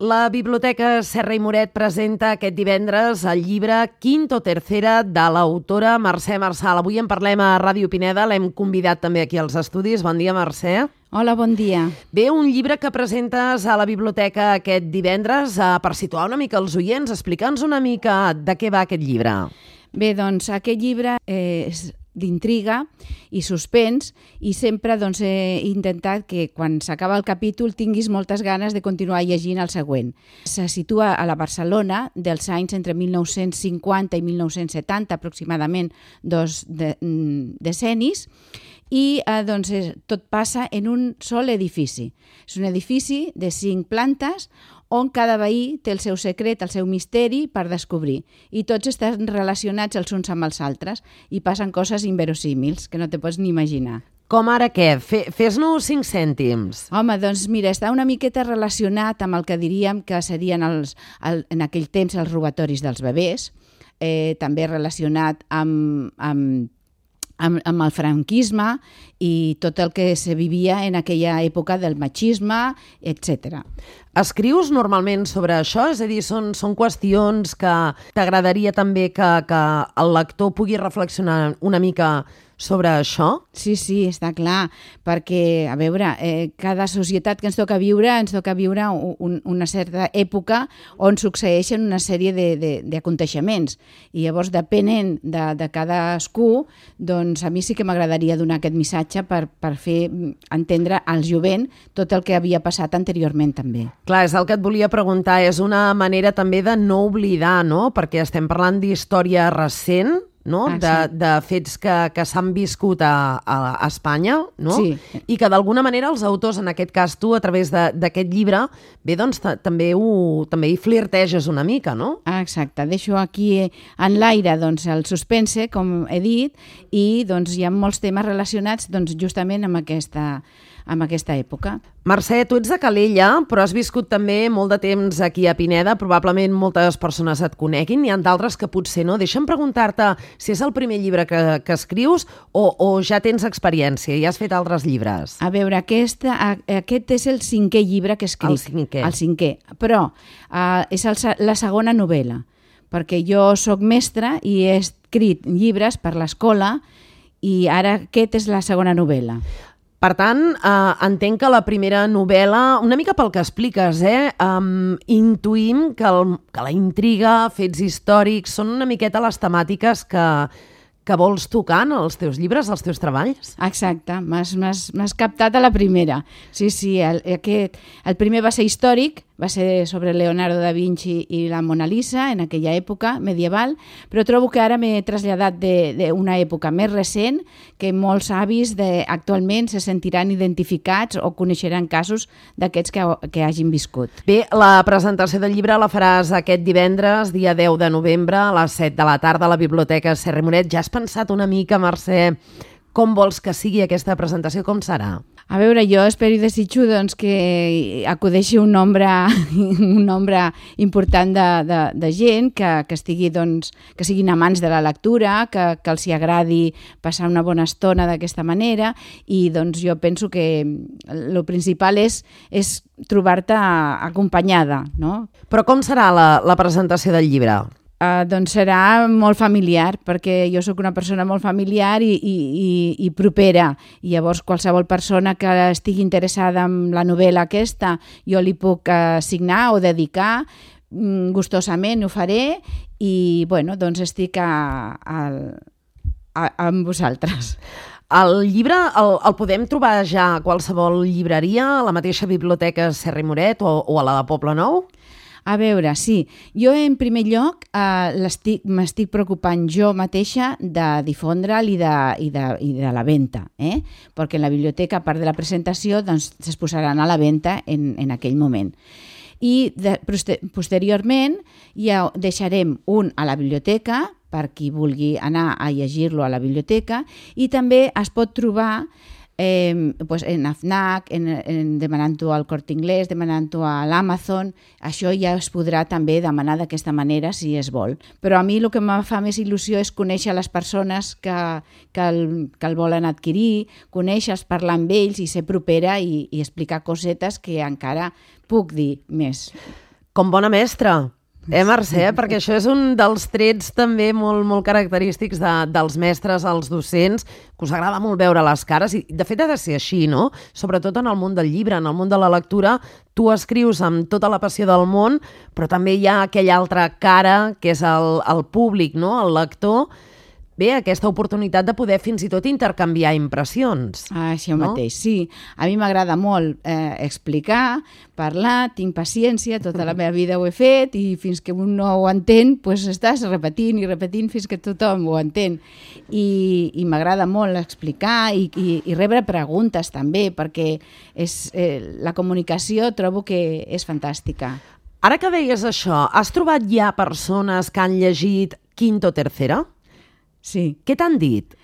La Biblioteca Serra i Moret presenta aquest divendres el llibre Quinto Tercera de l'autora Mercè Marçal. Avui en parlem a Ràdio Pineda, l'hem convidat també aquí als estudis. Bon dia, Mercè. Hola, bon dia. Bé, un llibre que presentes a la biblioteca aquest divendres eh, per situar una mica els oients. Explica'ns una mica de què va aquest llibre. Bé, doncs aquest llibre és d'intriga i suspens i sempre doncs, he intentat que quan s'acaba el capítol tinguis moltes ganes de continuar llegint el següent. Se situa a la Barcelona dels anys entre 1950 i 1970, aproximadament dos de, mm, decennis, i eh, doncs, tot passa en un sol edifici. És un edifici de cinc plantes on cada veí té el seu secret, el seu misteri per descobrir. I tots estan relacionats els uns amb els altres i passen coses inverosímils que no te pots ni imaginar. Com ara què? Fes-nos cinc cèntims. Home, doncs mira, està una miqueta relacionat amb el que diríem que serien els, el, en aquell temps els robatoris dels bebès, eh, també relacionat amb, amb amb, amb el franquisme i tot el que se vivia en aquella època del machisme, etc. Escrius normalment sobre això? És a dir, són, són qüestions que t'agradaria també que, que el lector pugui reflexionar una mica sobre això? Sí, sí, està clar, perquè, a veure, eh, cada societat que ens toca viure, ens toca viure un, una certa època on succeeixen una sèrie d'aconteixements. I llavors, depenent de, de cadascú, doncs a mi sí que m'agradaria donar aquest missatge per, per fer entendre al jovent tot el que havia passat anteriorment també. Clar, és el que et volia preguntar, és una manera també de no oblidar, no? Perquè estem parlant d'història recent, no? Ah, de, sí. de fets que, que s'han viscut a, a, a Espanya, no? Sí. I que d'alguna manera els autors, en aquest cas tu, a través d'aquest llibre, bé, doncs també, ho, també hi flirteges una mica, no? Ah, exacte. Deixo aquí en l'aire doncs, el suspense, com he dit, i doncs, hi ha molts temes relacionats doncs, justament amb aquesta, amb aquesta època. Mercè, tu ets de Calella, però has viscut també molt de temps aquí a Pineda, probablement moltes persones et coneguin, n'hi ha d'altres que potser no. Deixa'm preguntar-te si és el primer llibre que, que escrius o, o ja tens experiència i has fet altres llibres. A veure, aquest, aquest és el cinquè llibre que escric. El cinquè. El cinquè, però uh, és el, la segona novel·la, perquè jo sóc mestra i he escrit llibres per l'escola i ara aquest és la segona novel·la. Per tant, eh, entenc que la primera novel·la, una mica pel que expliques, eh, um, intuïm que, el, que la intriga, fets històrics, són una miqueta les temàtiques que, que vols tocar en els teus llibres, els teus treballs. Exacte, m'has captat a la primera. Sí, sí, el, aquest, el primer va ser històric, va ser sobre Leonardo da Vinci i la Mona Lisa en aquella època medieval, però trobo que ara m'he traslladat d'una època més recent que molts avis de, actualment se sentiran identificats o coneixeran casos d'aquests que, que hagin viscut. Bé, la presentació del llibre la faràs aquest divendres, dia 10 de novembre, a les 7 de la tarda a la Biblioteca Serra Moret. Ja has pensat una mica, Mercè, com vols que sigui aquesta presentació? Com serà? A veure, jo espero i desitjo doncs, que acudeixi un nombre, un nombre important de, de, de gent que, que, estigui, doncs, que siguin amants de la lectura, que, que els hi agradi passar una bona estona d'aquesta manera i doncs, jo penso que el principal és, és trobar-te acompanyada. No? Però com serà la, la presentació del llibre? Uh, doncs serà molt familiar, perquè jo sóc una persona molt familiar i, i, i, i propera. I llavors qualsevol persona que estigui interessada en la novel·la aquesta, jo li puc uh, signar o dedicar, mm, gustosament ho faré i bueno, doncs estic a, a, a, amb vosaltres. El llibre el, el podem trobar ja a qualsevol llibreria, a la mateixa biblioteca Serra i Moret o, o a la de Poble Nou? A veure, sí, jo en primer lloc eh, m'estic preocupant jo mateixa de difondre'l i, de, i, de, i de la venda, eh? perquè en la biblioteca, a part de la presentació, doncs, es posaran a la venda en, en aquell moment. I de, posteriorment ja deixarem un a la biblioteca per qui vulgui anar a llegir-lo a la biblioteca i també es pot trobar eh, pues en AFNAC, en, en demanant-ho al Cort Inglés, demanant-ho a l'Amazon, això ja es podrà també demanar d'aquesta manera si es vol. Però a mi el que em fa més il·lusió és conèixer les persones que, que, el, que el volen adquirir, conèixer, parlar amb ells i ser propera i, i explicar cosetes que encara puc dir més. Com bona mestra. Eh, Mercè? Perquè això és un dels trets també molt, molt característics de, dels mestres, els docents, que us agrada molt veure les cares, i de fet ha de ser així, no? Sobretot en el món del llibre, en el món de la lectura, tu escrius amb tota la passió del món, però també hi ha aquella altra cara, que és el, el públic, no? el lector, bé, aquesta oportunitat de poder fins i tot intercanviar impressions. Ah, això no? mateix, sí. A mi m'agrada molt eh, explicar, parlar, tinc paciència, tota la meva vida ho he fet i fins que un no ho entén, pues estàs repetint i repetint fins que tothom ho entén. I, i m'agrada molt explicar i, i, i rebre preguntes també, perquè és, eh, la comunicació trobo que és fantàstica. Ara que deies això, has trobat ja persones que han llegit Quinto Tercera? Sí. Què t'han dit?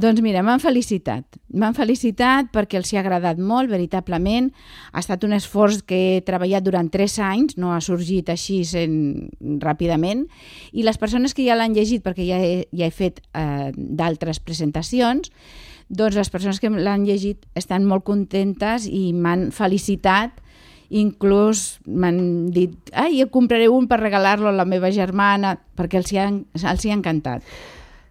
Doncs mira, m'han felicitat. M'han felicitat perquè els hi ha agradat molt, veritablement. Ha estat un esforç que he treballat durant tres anys, no ha sorgit així sen, ràpidament, i les persones que ja l'han llegit, perquè ja he, ja he fet eh, d'altres presentacions, doncs les persones que l'han llegit estan molt contentes i m'han felicitat inclús m'han dit ai, jo compraré un per regalar-lo a la meva germana perquè els hi ha, els hi ha encantat.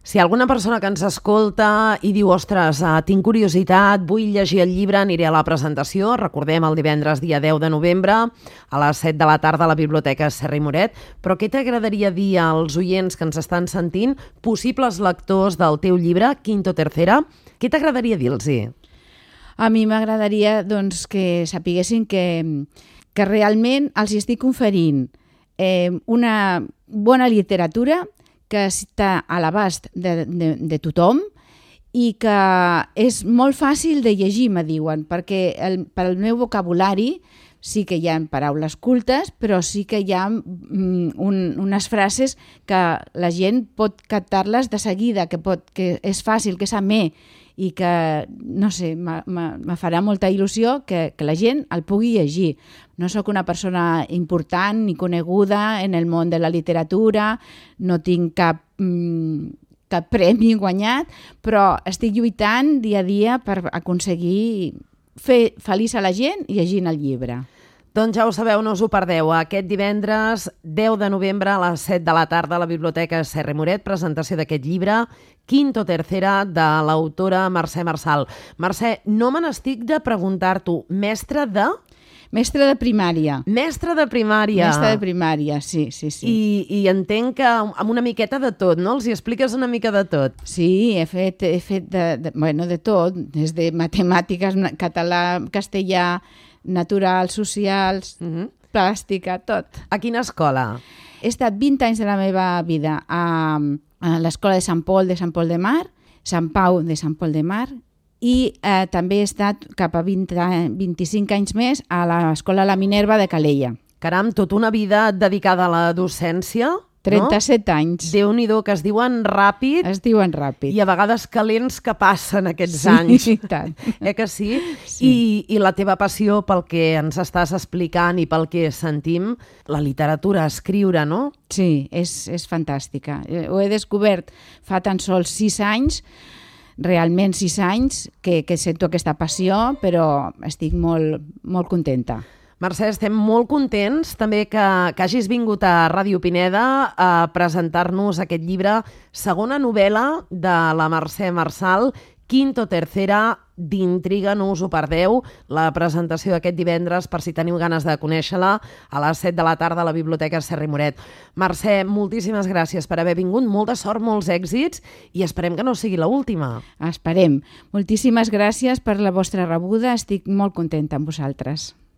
Si alguna persona que ens escolta i diu, ostres, uh, tinc curiositat, vull llegir el llibre, aniré a la presentació, recordem el divendres dia 10 de novembre, a les 7 de la tarda a la Biblioteca Serra i Moret, però què t'agradaria dir als oients que ens estan sentint, possibles lectors del teu llibre, Quinto Tercera, què t'agradaria dir-los? A mi m'agradaria doncs, que sapiguessin que, que realment els estic conferint eh, una bona literatura que està a l'abast de, de, de tothom i que és molt fàcil de llegir, me diuen, perquè el, pel meu vocabulari sí que hi ha paraules cultes, però sí que hi ha mm, un, unes frases que la gent pot captar-les de seguida, que, pot, que és fàcil, que és amè, i que, no sé, me farà molta il·lusió que, que la gent el pugui llegir. No sóc una persona important ni coneguda en el món de la literatura, no tinc cap, mm, cap premi guanyat, però estic lluitant dia a dia per aconseguir fer feliç a la gent llegint el llibre. Doncs ja ho sabeu, no us ho perdeu. Aquest divendres, 10 de novembre, a les 7 de la tarda, a la Biblioteca Serra Moret, presentació d'aquest llibre, Quinto Tercera, de l'autora Mercè Marçal. Mercè, no me n'estic de preguntar-t'ho, mestre de... Mestre de primària. Mestre de primària. Mestre de primària, sí, sí, sí. I, I entenc que amb una miqueta de tot, no? Els hi expliques una mica de tot. Sí, he fet, he fet de, de, bueno, de tot, des de matemàtiques, català, castellà, naturals, socials, uh -huh. plàstica, tot. A quina escola? He estat 20 anys de la meva vida a, a l'escola de Sant Pol de Sant Pol de Mar, Sant Pau de Sant Pol de Mar, i eh, també he estat cap a 20, 25 anys més a l'escola La Minerva de Calella. Caram, tota una vida dedicada a la docència? 37 no? anys. Déu-n'hi-do, que es diuen ràpid. Es diuen ràpid. I a vegades calents que passen aquests sí, anys. Sí, tant. Eh que sí? sí. I, I la teva passió pel que ens estàs explicant i pel que sentim, la literatura, escriure, no? Sí, és, és fantàstica. Eh, ho he descobert fa tan sols 6 anys, realment 6 anys, que, que sento aquesta passió, però estic molt, molt contenta. Mercè, estem molt contents també que, que hagis vingut a Ràdio Pineda a presentar-nos aquest llibre, segona novel·la de la Mercè Marçal, Quinto Tercera, d'intriga, no us ho perdeu, la presentació d'aquest divendres, per si teniu ganes de conèixer-la, a les 7 de la tarda a la Biblioteca Serri Moret. Mercè, moltíssimes gràcies per haver vingut, molta sort, molts èxits, i esperem que no sigui l última. Esperem. Moltíssimes gràcies per la vostra rebuda, estic molt contenta amb vosaltres.